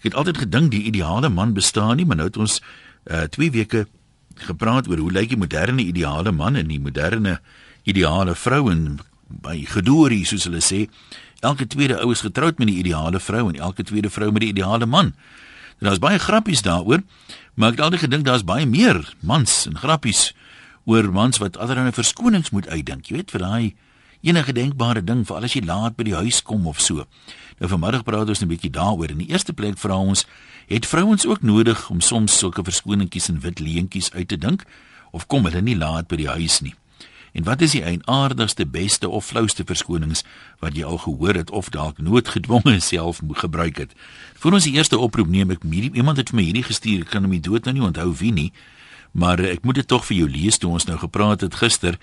Ek het altyd gedink die ideale man bestaan nie, maar nou het ons uh 2 weke gepraat oor hoe lyk die moderne ideale man en die moderne ideale vrou en by gedorie soos hulle sê elke tweede ou is getroud met die ideale vrou en elke tweede vrou met die ideale man. En daar's baie grappies daaroor, maar ek het altyd gedink daar's baie meer mans en grappies oor mans wat allerlei verskonings moet uitdink. Jy weet vir daai enige denkbare ding vir alles jy laat by die huis kom of so. Nou vanmiddag praat ons 'n bietjie daaroor. In die eerste plek vra ons, het vrouens ook nodig om soms sulke verskoningkies en wit leentjies uit te dink of kom hulle nie laat by die huis nie? En wat is die eienaardigste, beste of flouste verskonings wat jy al gehoor het of dalk noodgedwonge self moet gebruik het? Vir ons die eerste oproep neem ek hierdie iemand het vir my hierdie gestuur, ek kan hom nie dood nou nie onthou wie nie, maar ek moet dit tog vir jou lees toe ons nou gepraat het gister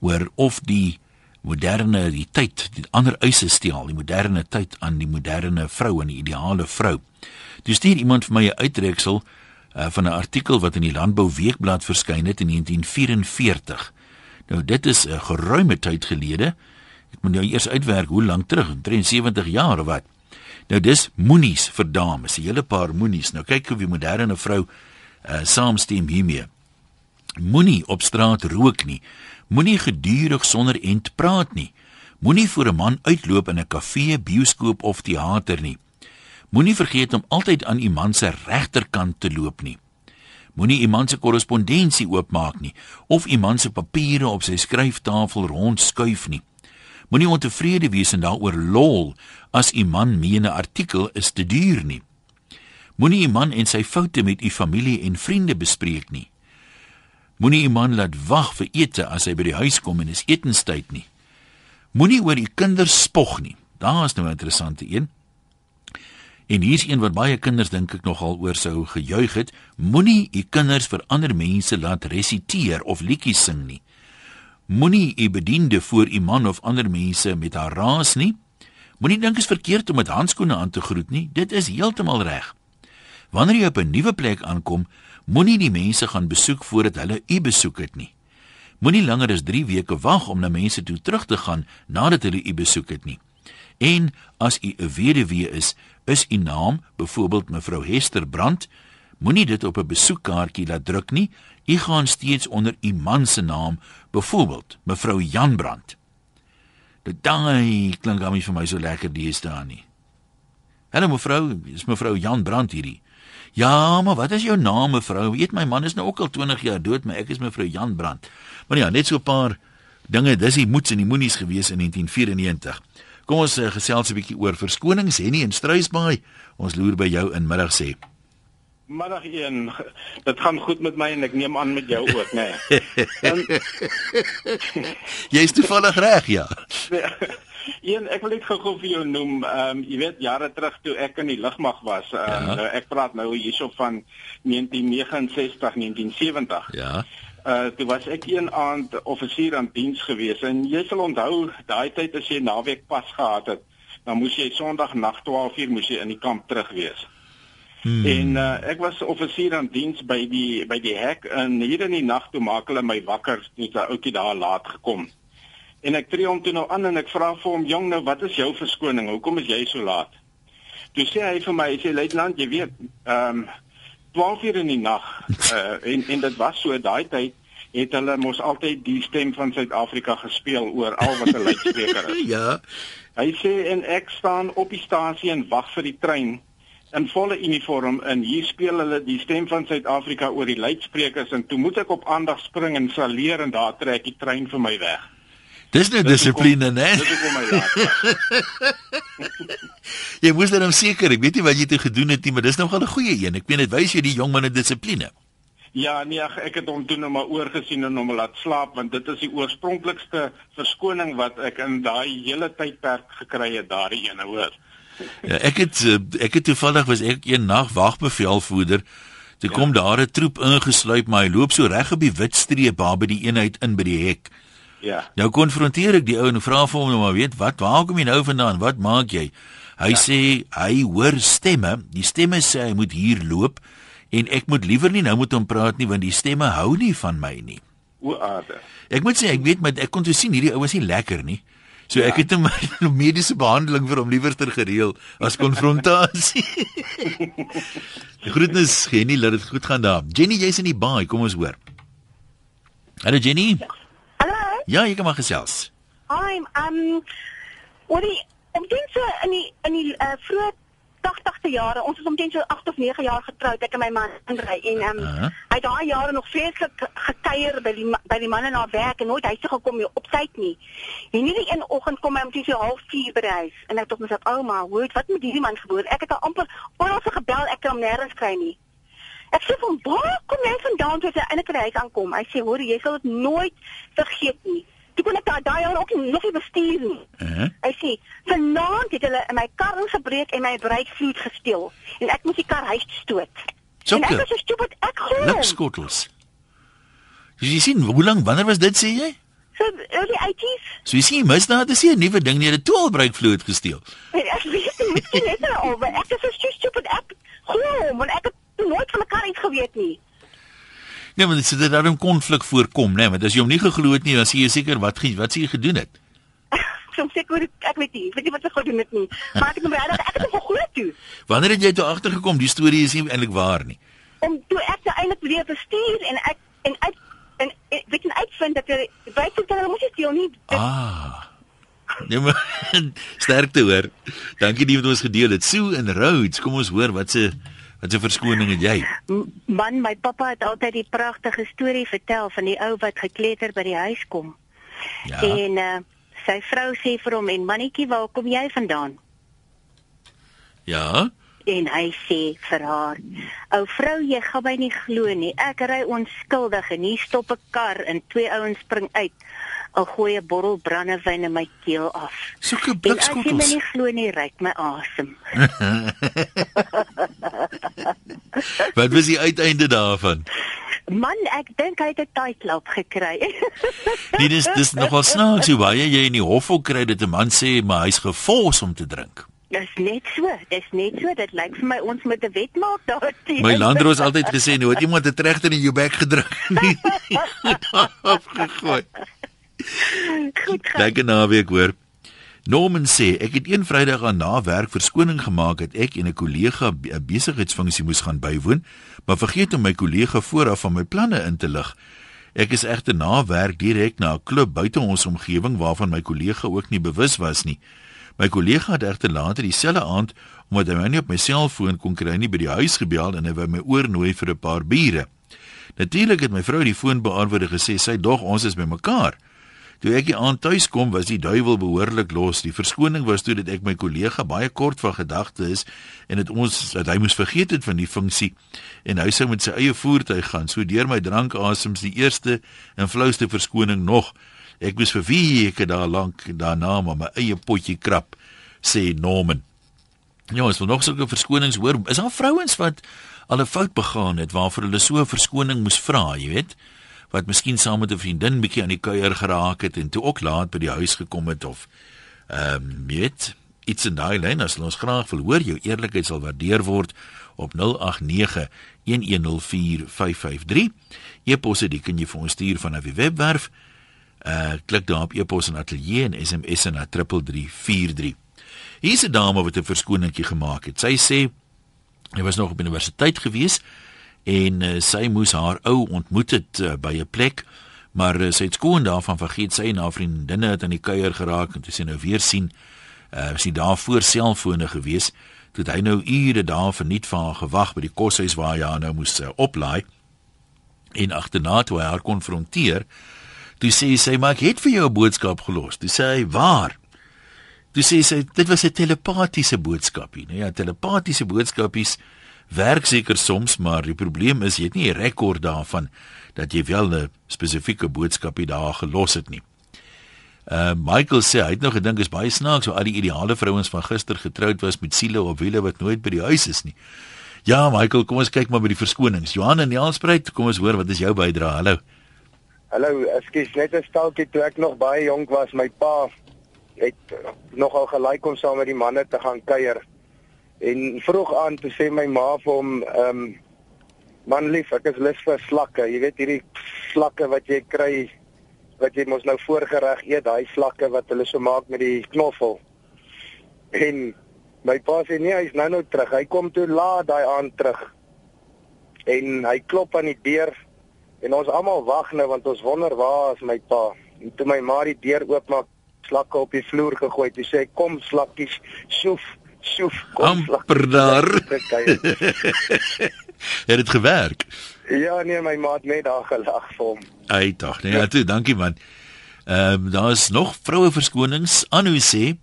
oor of die moderne die tyd, die ander eise stel, die moderne tyd aan die moderne vrou en die ideale vrou. Dis stuur iemand vir my 'n uittreksel uh, van 'n artikel wat in die Landbou Weekblad verskyn het in 1944. Nou dit is 'n geruime tyd gelede. Ek moet nou eers uitwerk hoe lank terug, 73 jaar of wat. Nou dis moenies vir dames, 'n hele paar moenies. Nou kyk hoe die moderne vrou uh saamstem hiermee. Moenie op straat rook nie. Moenie gedurig sonder end praat nie. Moenie voor 'n man uitloop in 'n kafee, bioskoop of teater nie. Moenie vergeet om altyd aan iemand se regterkant te loop nie. Moenie iemand se korrespondensie oopmaak nie of iemand se papiere op sy skryftafel rondskuif nie. Moenie ontevrede wees en daaroor lol as iemand meen 'n artikel is te duur nie. Moenie iemand en sy foute met u familie en vriende bespreek nie. Moenie iemand laat wag vir ete as hy by die huis kom en is etenstyd nie. Moenie oor die kinders spog nie. Daar is nou 'n interessante een. En hier's een wat baie kinders dink ek nogal oor sou gejuig het. Moenie u kinders vir ander mense laat resiteer of liedjies sing nie. Moenie u bediende voor u man of ander mense met haar raas nie. Moenie dink dit is verkeerd om met handskoene aan te groet nie. Dit is heeltemal reg. Wanneer jy op 'n nuwe plek aankom, moenie die mense gaan besoek voordat hulle u besoek het nie. Moenie langer as 3 weke wag om na mense toe terug te gaan nadat hulle u besoek het nie. En as u 'n weduwee is, is u naam, byvoorbeeld mevrou Hester Brandt, moenie dit op 'n besoekkaartjie laat druk nie. U gaan steeds onder u man se naam, byvoorbeeld mevrou Jan Brandt. Dit daai klink aan my vir my so lekker die is daar nie. Hallo mevrou, is mevrou Jan Brandt hierdie? Ja, maar wat is jou naam mevrou? Weet my man is nou ook al 20 jaar dood, maar ek is mevrou Jan Brandt. Maar ja, net so 'n paar dinge, dis die moets en die moenies gewees in 1994. Kom ons uh, gesels 'n bietjie oor verskonings Henny en Struisbaai. Ons loer by jou in middag sê. Middag 1. Dit gaan goed met my en ek neem aan met jou ook, né? Nee. Jy is toevallig reg, ja. Een, ek wil net gou-gou vir jou noem, ehm um, jy weet jare terug toe ek in die lugmag was, ehm um, ja. ek praat nou hierso van 1969, 1970. Ja. Uh toe was ek een aand offisier aan diens gewees en jy sal onthou daai tyd as jy naweek pas gehad het, dan moes jy Sondag nag 12:00 moes jy in die kamp terug wees. Hmm. En uh ek was offisier aan diens by die by die hek en hier in die nag toe maak hulle my wakker toe 'n ouetjie daar laat gekom. En ek tree hom toe nou aan en ek vra vir hom, "Jong, nou wat is jou verskoning? Hoekom is jy so laat?" Toe sê hy vir my, hy sê luitenant, jy weet, ehm um, 12 uur in die nag uh, en en dit was so daai tyd het hulle mos altyd die stem van Suid-Afrika gespeel oor al wat 'n luidspreker is. ja. Hy sê en ek staan op die stasie en wag vir die trein in volle uniform en hier speel hulle die stem van Suid-Afrika oor die luidsprekers en toe moet ek op aandag spring en saleer en daar trek die trein vir my weg. Dis nou dissipline, né? Dis hoekom my laat. jy moes dan seker, ek weet nie wat jy te gedoen het nie, maar dis nog 'n goeie een. Ek meen dit wys jy die jong man 'n dissipline. Ja, nee, ek het hom toe nou maar oorgesien en hom laat slaap want dit is die oorspronklikste verskoning wat ek in daai hele tydperk gekry het daardie ene hoor. Ja, ek het eh, ek het toevallig was ek een nag wagbevelvoerder. Toe ja. kom daar 'n troep ingesluip, maar hy loop so reg op die wit streep daar by die eenheid in by die hek. Ja. Nou konfronteer ek die ou en vra vir hom nou maar weet wat waar kom jy nou vandaan? Wat maak jy? Hy ja. sê hy hoor stemme. Die stemme sê hy moet hier loop en ek moet liewer nie nou met hom praat nie want die stemme hou nie van my nie. O aarde. Ek moet sê ek weet met ek kon toe sien hierdie ou is nie lekker nie. So ek het 'n mediese behandeling vir hom liewer ter gereël as konfrontasie. Groetnis Jenny, laat dit goed gaan daar. Jenny, jy's in die baai, kom ons hoor. Hallo Jenny. Hallo. Ja, jy kan maar gesels. Hi, um wat die omtrent so in die in die uh, vroeë 80ste jare, ons is omtrent so 8 of 9 jaar getroud, ek en my man Andre en um, uh -huh. hy daai jare nog vreeslik gekuier by die by die manne na werk en nooit huis toe gekom op tyd nie. En nie die een oggend kom hy omtrent so half 4 by huis en ek dink myself, "Ouma, hoe het wat met hierdie man gebeur?" Ek het al amper oral gebel, ek kan hom nêrens kry nie. Ek sê van waar kom jy vandaan toe jy eintlik by die huis aankom? Hy sê, "Hoor, jy sal dit nooit vergeet nie." Toe kon ek daai daai jaar ook nog nie bestuur nie. Uh -huh. Hy sê, "Vanaand het hulle in my kar ingebreek en my breitvloed gesteel en ek moes die kar huis stoot." Sokke. En ek was so stupid, ek glo. Lipskottels. Jy sien, hoe lank wanneer was dit sê jy? So early 80s. So jy sien, misdaad is nie 'n nuwe ding nie, het toe al breitvloed gesteel. Ek weet nie, miskien net al, maar ek is so stupid, ek glo, want ek het nooit van mekaar iets geweet nie. Nee, maar dit het daarom konflik voorkom, né? Nee, want as jy hom nie geglo het nie, dan sê jy seker wat wat sê jy gedoen het. Soms sê ek ek weet nie, weet jy wat ek gedoen het nie. Maar ek het hom regtig ek het hom geglo toe. Wanneer het jy toe agtergekom die storie is nie eintlik waar nie? Om toe ek nou eintlik weer bestuur en ek en uit en, en weet jy uitvind dat jy weet jy hulle moes steel nie. Dit, ah. Nee maar sterkte hoor. Dankie dat jy met ons gedeel het. Sue en Rhodes, kom ons hoor wat se Wat 'n verskoning het jy? Man, my pappa het altyd die pragtige storie vertel van die ou wat gekleter by die huis kom. Ja. En uh, sy vrou sê vir hom en mannetjie, waar kom jy vandaan? Ja. En hy sê vir haar: "Ou vrou, jy gaan my nie glo nie. Ek ry onskuldig en hier stop 'n kar en twee ouens spring uit." Al gooi 'n bottel brandewyn in my keel af. Soeke blikskottels. Ek kan nie glo nie, ryk my asem. Wat was die uiteinde daarvan? Man, ek dink hy het 'n tydklap gekry. nee, dis dis nogal snaaks hoe baie jy in die hof wil kry dat 'n man sê maar hy's gefors om te drink. Dis net so, dis net so, dit lyk vir my ons moet 'n wet maak daarteen. My landroos het altyd gesê nooit iemand het regter in jou bek gedruk nie. Afgegooi. Goed gaan. Lekker naweek hoor. Norman sê ek het een Vrydag aan na werk verskoning gemaak dat ek en 'n kollega 'n besigheidsfunksie moes gaan bywoon, maar vergeet om my kollega vooraf van my planne in te lig. Ek is egter na werk direk na 'n klub buite ons omgewing waarvan my kollega ook nie bewus was nie. My kollega het egter later dieselfde aand omdat hy my nie op my selfoon kon kry nie by die huis gebel en hy wou my oornooi vir 'n paar biere. Natuurlik het my vrou die foon beantwoord en gesê sy dog ons is by mekaar. Toe ek aan tuis kom, was die duiwel behoorlik los. Die verskoning was toe dat ek my kollega baie kort van gedagte is en dit ons dat hy moes vergeet het van die funksie en hy sou met sy eie voertuig gaan. So deur my drankasems die eerste en flouste verskoning nog. Ek moes vir wie ek daar lank daarna maar my eie potjie krap sê Norman. Ja, ons wil nog sulke verskonings hoor. Is daar vrouens wat al 'n fout begaan het waarvoor hulle so 'n verskoning moes vra, jy weet? Wat miskien saam met 'n vriendin bietjie aan die kuier geraak het en toe ook laat by die huis gekom het of ehm um, weet iets in daai lyn as ons graag wil hoor jou eerlikheid sal waardeer word op 0891104553 e-posse die kan jy vir ons stuur van 'n webwerf. Uh klik daar op e-pos en ateljee en SMS na 3343 Hier's 'n dame wat 'n verskoningetjie gemaak het. Sy sê sy was nog op universiteit gewees en uh, sy moes haar ou ontmoet het uh, by 'n plek maar uh, sy het skoon daarvan vergeet. Sy en haar vriendinne het aan die kuier geraak en toe sy nou weer sien uh, sy daar voor selfone gewees. Toe hy nou ure daar verniet van haar gewag by die koshuis waar hy haar nou moes uh, oplaai. En agterna toe hy haar konfronteer toe sê sy maar ek het vir jou 'n boodskap gelos. Toe sê hy waar? Toe sê sy dit was 'n telepatiese boodskapie. Nou ja telepatiese boodskapies werk seker soms, maar die probleem is jy het nie 'n rekord daarvan dat jy wel 'n spesifieke boodskapie daar gelos het nie. Uh Michael sê hy het nog gedink is baie snaaks hoe al die ideale vrouens van gister getroud was met siele op wiele wat nooit by die huis is nie. Ja, Michael, kom ons kyk maar by die verskonings. Johan en Jaalspruit, kom ons hoor wat is jou bydrae? Hallo. Hallo, ekskuus, net 'n stalkie toe ek nog baie jonk was, my pa het nogal gelyk om saam met die manne te gaan kuier. En vroeg aan toe sê my ma vir hom, ehm um, man lief, ek is lus vir slakke. Jy weet hierdie slakke wat jy kry wat jy mos nou voorgereg eet, daai vlakke wat hulle so maak met die knoffel. En my pa sê nee, hy's nou nou terug. Hy kom toe laat daai aand terug. En hy klop aan die deur en ons almal wag nou want ons wonder waar is my pa. En toe my ma die deur oopmaak, slakke op die vloer gegooi. Toe sê hy kom slakkies, soef, soef, kom amper daar. het dit gewerk? Ja, nee, my ma het net daar gelag vir hom. Ai tog, nee, ja, toe, dankie man. Ehm um, daar is nog vroue verskonings. Anu sê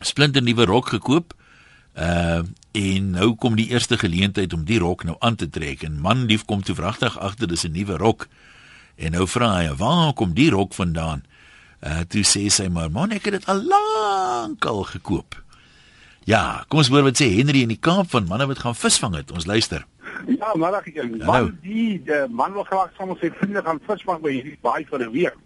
splinter nuwe rok gekoop. Ehm uh, en nou kom die eerste geleentheid om die rok nou aan te trek en man lief kom toe vragtig agter dis 'n nuwe rok. En nou vra hy, "Waar kom die rok vandaan?" Uh toe sê sy maar, "Man, ek het dit al lank al gekoop." Ja, kom ons hoor wat sê Henry in die Kaap van manne wat gaan visvang het. Ons luister. Ja, maar ek man die uh, man wil graag saam met sy vriende gaan visvang by hierdie baai vir 'n week.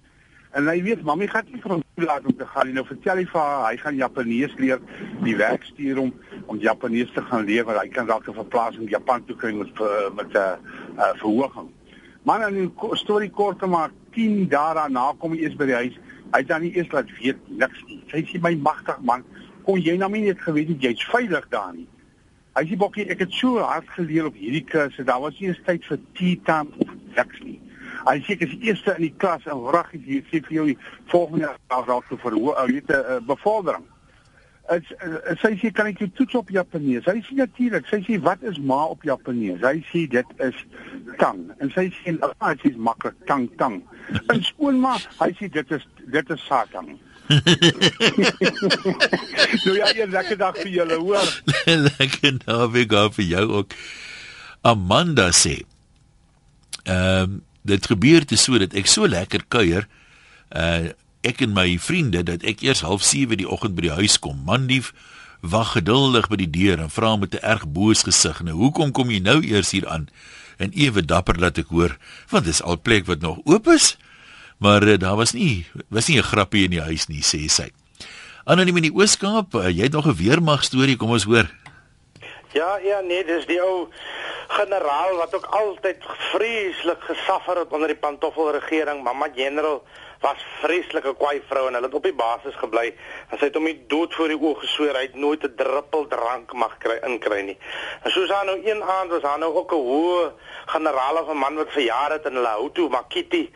En hy weet, mami gaan nie vir hom toelaat om te gaan nie. Nou vertel hy vir haar, hy gaan Japanees leer, die werk stuur hom om Japanees te gaan leer, want hy kan dalk 'n verplasing in Japan toe kry met met 'n uh, uh, verhoging. Man en 'n storie kort te maak, 10 dae daarna kom hy eers by die huis. Hy dan nie eers laat weet niks nie. Sy sê my magtig man, kon jy nou nie net geweet het jy's veilig daar nie. Hy sê bokkie, ek het so hard geleer op hierdie kursus. Daar was nie eens tyd vir tea time niks nie. Hy sê ek is eerste in die klas en wragtig hier sê vir jou die volgende jaar dalk te verhoog, ou weet 'n uh, bevordering. Dit uh, sy sê kan ek jou toets op Japanees? Hy sê natuurlik. Sy sê wat is ma op Japanees? Hy sê dit is tang. En sy sê dit is maklik tang tang. En skoonma, hy sê dit is dit is satang. nou ja, 'n lekker dag vir julle, hoor. lekker dag vir jou ook. Amanda sê ehm um, dit gebeur te so dat ek so lekker kuier uh ek en my vriende dat ek eers 07:30 die oggend by die huis kom. Mandief wag geduldig by die deur en vra met 'n erg boos gesig: "Nou hoekom kom jy nou eers hier aan?" En ewe dapper laat ek hoor, want dis al plek wat nog oop is. Maar uh, daar was nie was nie 'n grappie in die huis nie, sê sy. Anoniem in die Ooskaap, uh, jy het nog 'n weermag storie, kom ons hoor. Ja, ja, nee, dis die ou generaal wat ook altyd vreeslik gesuffer het onder die pantoffelregering, mamma general was vreeslike kwaai vrou en hulle het op die basis gebly sy het hom nie dood voor die oë gesweer hy het nooit 'n druppel drank mag kry inkry nie. En soos aan nou een aand was aan nou ook 'n hoë generaal of 'n man wat verjaar het in hulle hou toe Makiti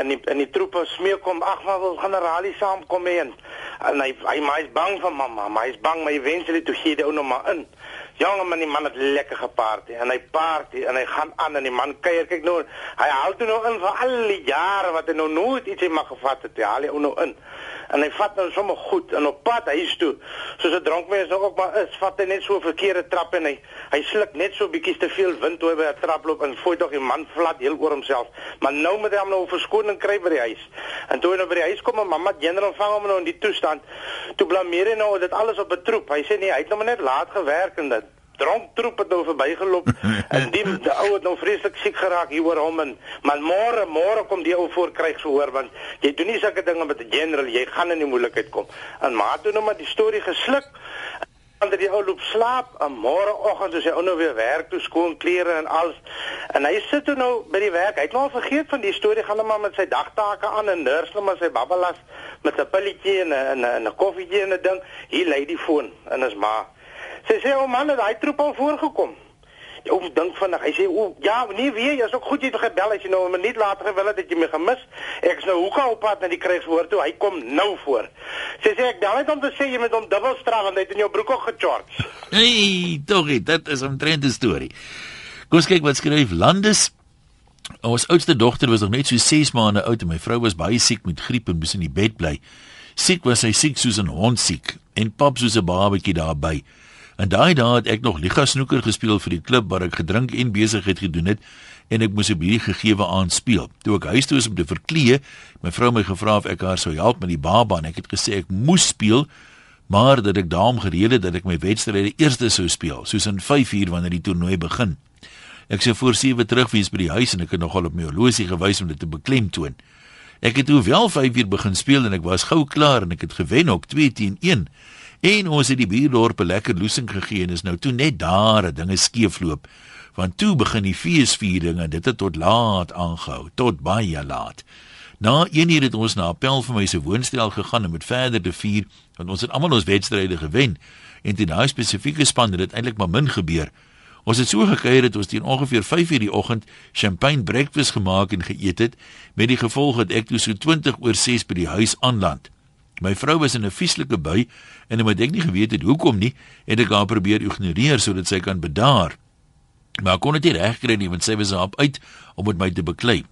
in die in die troepe smeek kom ag maar wil generalie saamkom en en hy hy maar is bang vir mamma, maar hy is bang maar eventually toe gee hy ou nog maar in. Jonge man, die man het lekker gepaard en hy party en hy gaan aan en die man kuier kyk nou. Hy haal toe nou in vir al die jare wat hy nou nooit iets mag gevat het. Hy haal hy nou in. En hy vat nou sommer goed en op pad huis toe. Soos 'n dronkmens nou ook maar is, vat hy net so 'n verkeerde trap en hy hy sluk net so bietjie te veel wind toe by 'n trap loop en voel tog die man flat heel oor homself. Maar nou moet hy hom nou 'n verskoning kry by die huis. En toe hy nou by die huis kom, mamma general vang hom nou in die toestand. Toe blameer hy nou dit alles op 'n troep. Hy sê nee, hy het nou net laat gewerk en dit dronk troep het nou verbygeloop. En die, die ou het nou vreeslik siek geraak hier oor hom en maar môre môre kom die ou voor kryg gehoor want jy doen nie sulke dinge met 'n general jy gaan in die moeilikheid kom. En maar toe nou maar die storie gesluk. Want die ou loop slaap en môre oggend as hy ou nou weer werk toe skoon klere en alles. En hy sit toe nou by die werk. Hy het nou vergeet van die storie gaan hom maar met sy dagtake aan en nurse nou maar sy babbelas met 'n pilletjie en 'n 'n 'n koffietjie en 'n ding. Hier lê die foon en is maar Sy sê o man, het daai troep al voorgekom. Ou dink vinnig. Hy sê o ja, nee weer, jy's ook goed jy het gebel as jy nou 'n minuut later gewil het dat jy my gemis. Ek is nou hoeka op pad na die krygswoord toe. Hy kom nou voor. Sy sê ek bel net om te sê jy moet hom dubbel straf want hy het in jou broek ook gecharge. Hey, toggie, dit is 'n trende storie. Kom kyk wat skryf Landes. Ons oudste dogter was nog net so 6 maande oud en my vrou was baie siek met griep en moes in die bed bly. Siek was sy siek soos 'n hond siek en pap soos 'n babatjie daarby. En daai dae het ek nog liga snoeker gespeel vir die klub waar ek gedrink en besigheid gedoen het en ek moes op hierdie gegewe aand speel. Toe ek huis toe is om te verklee, my vrou my gevra of ek haar sou help met die baba en ek het gesê ek moes speel, maar dat ek daarom gereed het dat ek my wedstryde eerste sou speel, soos in 5 uur wanneer die toernooi begin. Ek sou voor 7 terug wees by die huis en ek het nogal op my horlosie gewys om dit te beklemtoon. Ek het toe wel 5 uur begin speel en ek was gou klaar en ek het gewen ook 2 teen 1. En ons het die buurdorp 'n lekker loosing gegee en is nou toe net daar dat dinge skeefloop. Want toe begin die feesviering en dit het tot laat aangehou, tot baie laat. Na 1 uur het ons na appel vir my se woonstel gegaan om met verder te vier want ons het almal ons wedstryde gewen en teen daai spesifieke span het dit eintlik maar min gebeur. Ons het so gekuier dat ons teen ongeveer 5:00 die oggend champagne breakfast gemaak en geëet het met die gevolg dat ek toe so 20 oor 6 by die huis aanland. My vrou was in 'n vieslike bui en omdat ek nie geweet het hoekom nie, het ek haar probeer ignoreer sodat sy kan bedaar. Maar ek kon dit nie regkry nie want sy was op uit om met my te beklei.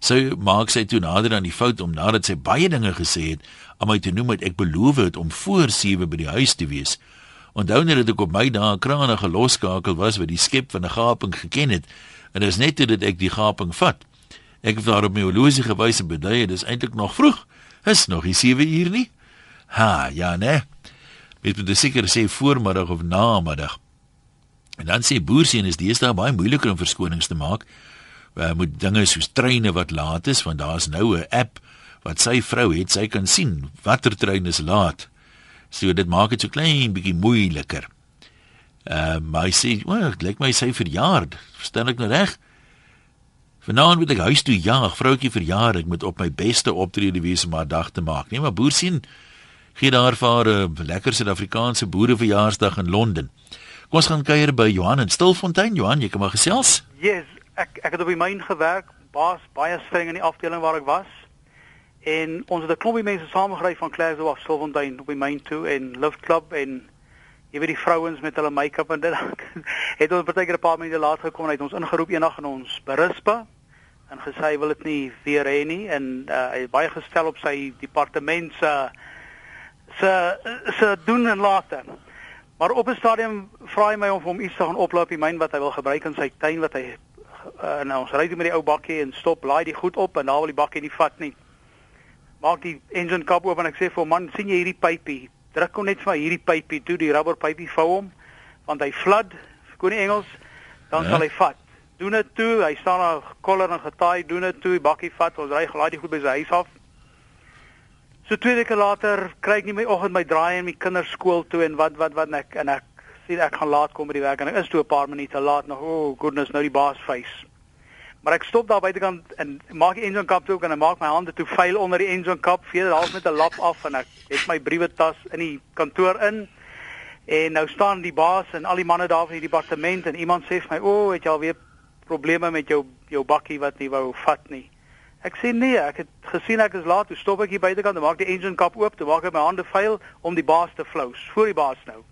Sy maak sy toe nader aan die fout om nadat sy baie dinge gesê het, aan my te noem dat ek beloof het om voor 7 by die huis te wees. Onthou net dat ek op my dae 'n kranige loskakel was wat die skep van 'n gaping geken het en dit is net toe dat ek die gaping vat. Ek het daar op my horlosie gewys en bedui dit is eintlik nog vroeg. Is nog nie 7 uur nie. Ha, ja nee. Met die seker sê voormiddag of namiddag. En dan sê boerseun is daar baie moeiliker om verskonings te maak. Hy moet dinge soos treine wat laat is want daar's nou 'n app wat sy vrou het, sy kan sien watter trein is laat. So dit maak dit so klein bietjie moeiliker. Uh, maar hy sê, "O, well, lyk my sy verjaar. Verstaan ek nou reg?" Vanaand moet ek huis toe jaag, vroutjie verjaar, ek moet op my beste optrede wees om haar dag te maak. Nee, maar boer sien gee daar vir 'n lekker Suid-Afrikaanse boereverjaarsdag in Londen. Kom ons gaan kuier by Johan in Stilfontein. Johan, jy kan maar gesels. Yes, ek ek het op die myn gewerk, baas baie streng in die afdeling waar ek was. En ons het 'n klompie mense saamgery van Glasgow af Silverton op die myn toe en Lift Club en jy weet die vrouens met hulle make-up en dit het ons partykeer 'n paar minute laat gekom en het ons ingeroep eendag in ons berispa en gesê hy wil dit nie weer hê nie en uh, hy baie gestel op sy departement se se se doen en late. Maar op 'n stadium vra hy my of hom iets te gaan oplaap die myn wat hy wil gebruik in sy tuin wat hy uh, nou ons ry toe met die ou bakkie en stop laai die goed op en daar wil die bakkie nie vat nie maak die engine kap oop en ek sê vir hom man, sien jy hierdie pypie? Druk hom net vir hierdie pypie toe, die rubber pypie vou hom want hy flood, nie Engels, dan ja. sal hy vat. Doen dit toe, hy staan daar koller en getaai, doen dit toe, bakkie vat, ons ry gelaai die goed by sy huis af. So twee weke later kry ek nie my oggend my draai in my kinders skool toe en wat wat wat en ek en ek sien ek gaan laat kom by die werk en ek is toe 'n paar minute laat nog. Oh goodness, nou die baas face. Maar ek stop daar buitekant en maak die engine kap toe en ek maak my hande toe vuil onder die engine kap, vee dit half met 'n lap af en ek het my briewe tas in die kantoor in. En nou staan die baas en al die manne daar van die departement en iemand sê vir my, "O, oh, het jy al weer probleme met jou jou bakkie wat nie wou vat nie?" Ek sê nee, ek het gesien ek is laat, toe stop ek hier buitekant en maak die engine kap oop, toe maak ek my hande vuil om die baas te flous, voor die baas nou.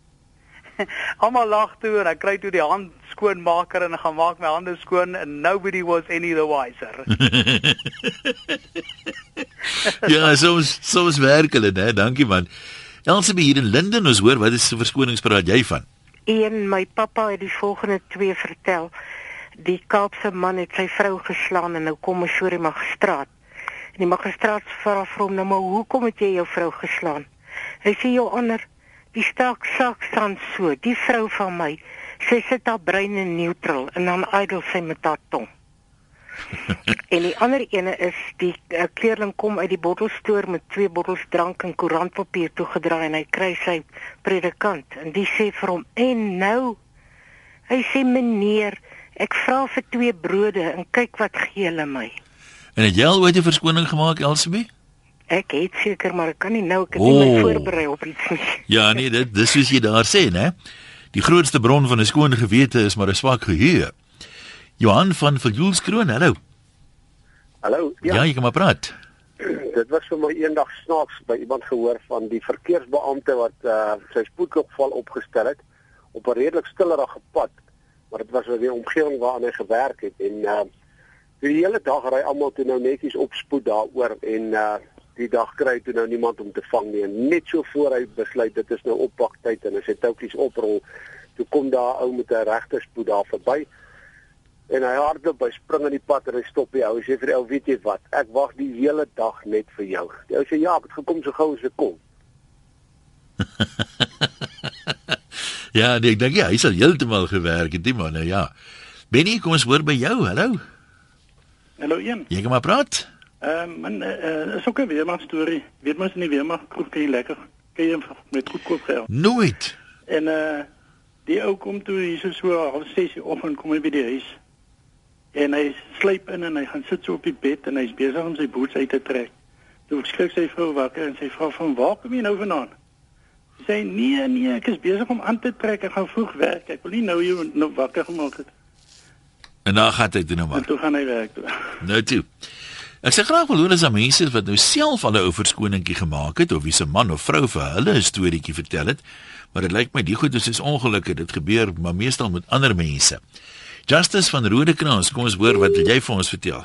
Almal lag toe en ek kry toe die hand skoonmaker en ek gaan maak my hande skoon and nobody was any the wiser. ja, soms soms werk hulle, né? Dankie man. Elsie hier in Linden, ons hoor wat is se verskoningspraat jy van? Een my pappa het die volgende twee vertel. Die Kaapse man het sy vrou geslaan en nou kom hy voor die magistraat. En die magistraat vra vir hom nou maar hoekom het jy jou vrou geslaan? Hy sê jou ander die stak sak staan so, die vrou van my, sy sit haar brein in neutral en dan idel sy met haar tong. en die ander ene is die uh, kleerling kom uit die bottelstoer met twee bottels drank en koerantpapier toegedraai en hy kry sy predikant en die sê vir hom en nou hy sê meneer ek vra vir twee brode en kyk wat gee hulle my en het jy al ooit 'n verskoning gemaak Elsabie Ek het seker maar ek kan nie nou ek het nie oh. my voorberei op iets nie. Ja nee, dit dis soos jy daar sê, né? Die grootste bron van 'n skoon gewete is maar 'n swak geheue. Johan van Viljoelskroon, hallo. Hallo. Ja. ja, jy kan maar praat. Dit was vir my eendag snaaks by iemand gehoor van die verkeersbeampte wat uh, sy spoedkopval opgestel het op 'n redelik stillerige pad, maar dit was 'n omgewing waar hy gewerk het en uh, die hele dag ry almal toe nou netjies op spoed daaroor en uh, die dag kry toe nou niemand om te vang nie. En net so voor hy besluit dit is nou oppaktyd en as hy toutjies oprol toe kom daar ou met 'n regterspoed daar verby en hy hardloop by spring in die pad en hy stop die ou. Sê vir die ou weet jy wat? Ek wag die hele dag net vir jou. Die ou sê ja ek het gekom so gou as ek kon ja nee, ek dink ja, hy sal heeltemal gewerk het die man nou ja Benny kom ons hoor by jou hallo Hallo Ian jy kom maar praat Ehm um, man, uh, is ook 'n weermag storie. Weet mens nie weermag koop jy lekker. Kan jy met goedkoop geld? Nooit. En eh uh, die ou kom toe hier so so half 6 die oggend kom hy by die huis. En hy sluip in en hy gaan sit so op die bed en hy's besig om sy boots uit te trek. Toe skrik sy vrou wakker en sy vra van waar kom jy nou vandaan? Sê nee nee, ek is besig om aan te trek, ek gaan vroeg werk. Ek wil nie nou jou nou wakker gemaak het. En dan gaan hy toe nou maar. En toe gaan hy werk toe. Nou toe. Ek sê graag wil hoor as mense wat nou self al 'n ou verskoningkie gemaak het of wie se man of vrou vir hulle 'n storieetjie vertel het. Maar dit lyk my die goed is ongelukkig, dit gebeur maar meestal met ander mense. Justice van Rodekraans, kom ons hoor wat jy vir ons vertel.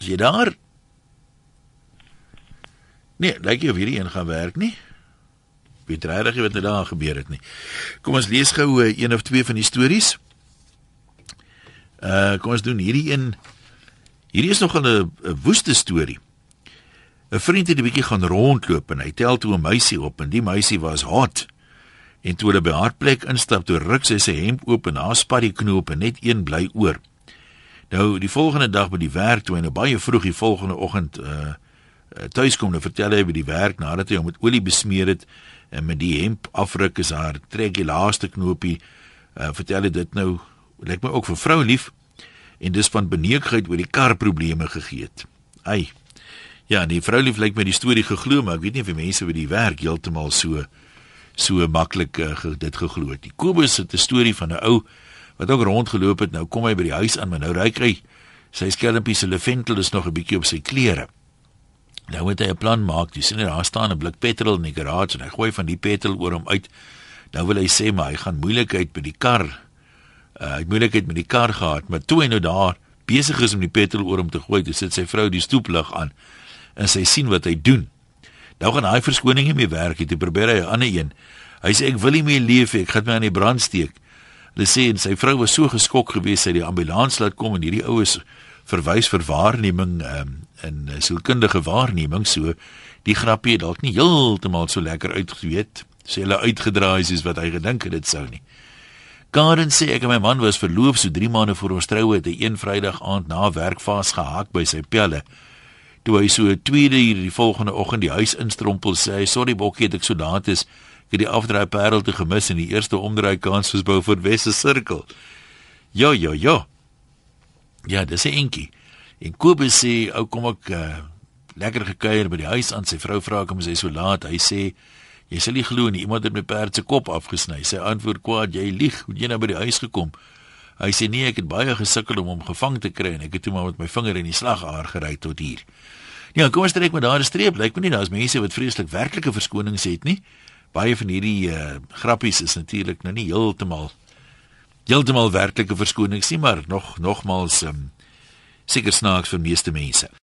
Is jy daar? Nee, lyk jy of hierdie een gaan werk nie? Weet regtig wat er daar gebeur het nie. Kom ons lees gou uh, een of twee van die stories. Uh kom ons doen hierdie een. Hierdie is nog 'n woeste storie. 'n Vriend het 'n bietjie gaan rondloop en hy tel toe 'n meisie op en die meisie was hot. En toe hulle by haar plek instap, toe ruk sy sy hemp oop en haar spat die knoop en net een bly oor. Nou die volgende dag by die werk toe en nou baie vroeg die volgende oggend uh tuis kom en vertel hy by die werk nadat hy hom met olie besmeer het en met die hemp afruk is haar trek die laaste knoopie. Uh vertel dit nou lyk my ook vir vrou lief en dis van beneekheid oor die kar probleme gegee het. Ai. Ja, die vrou lief lyk my die storie geglo, maar ek weet nie of die mense by die werk heeltemal so so maklik uh, dit geglo het nie. Kobus het 'n storie van 'n ou wat ook rondgeloop het. Nou kom hy by die huis aan, maar nou ry hy sy skelmpie se leventel is nog 'n bietjie op sy klere. Nou moet hy 'n plan maak. Jy sien daar staan 'n blik petrol in die garage en hy gooi van die petrol oor hom uit. Nou wil hy sê maar hy gaan moeilikheid by die kar uh, hy het moeilikheid met die kar gehad, maar toe hy nou daar besig is om die petrol oor hom te gooi, dis sit sy vrou die stoeplig aan en sy sien wat hy doen. Nou gaan hy verskoning nie meer werk nie, hy probeer hy 'n ander een. Hy sê ek wil nie meer leef nie, ek gaan my aan die brand steek. Hulle sê en sy vrou was so geskok geweest sy die ambulans laat kom en hierdie ou is verwys vir waarneming um, en sielkundige waarneming so die grappie dalk nie heeltemal so lekker uitgeweet sê hulle uitgedraai soos wat hy gedink het dit sou nie. Karen sê ek en my man was verloof so 3 maande voor ons troue het hy een Vrydag aand na werk vasgehak by sy pelle. Toe hy so 'n tweede uur die volgende oggend die huis instrompel sê hy sorry bokkie het ek so laat is ek het die afdraai parel te gemis in die eerste omdraai kans soos bou vir Wesse sirkel. Ja ja ja. Ja, dis 'n entjie. En Kobus sê ou kom ek uh, lekker gekuier by die huis aan sy vrou vra kom sy so laat hy sê Jy sal nie glo nie, iemand het my perd se kop afgesny. Sy antwoord kwaad, jy lieg, hoe jy nou by die huis gekom? Hy sê nee, ek het baie gesukkel om hom gevang te kry en ek het toe maar met my vinger in die slagaar gery tot hier. Ja, kom ons trek met daar 'n streep. Lyk my nie daar's mense wat vreeslik werklike verskonings het nie. Baie van hierdie uh, grappies is natuurlik nou nie heeltemal heeltemal werklike verskonings nie, maar nog nogmals um, seker snaaks vir meeste mense.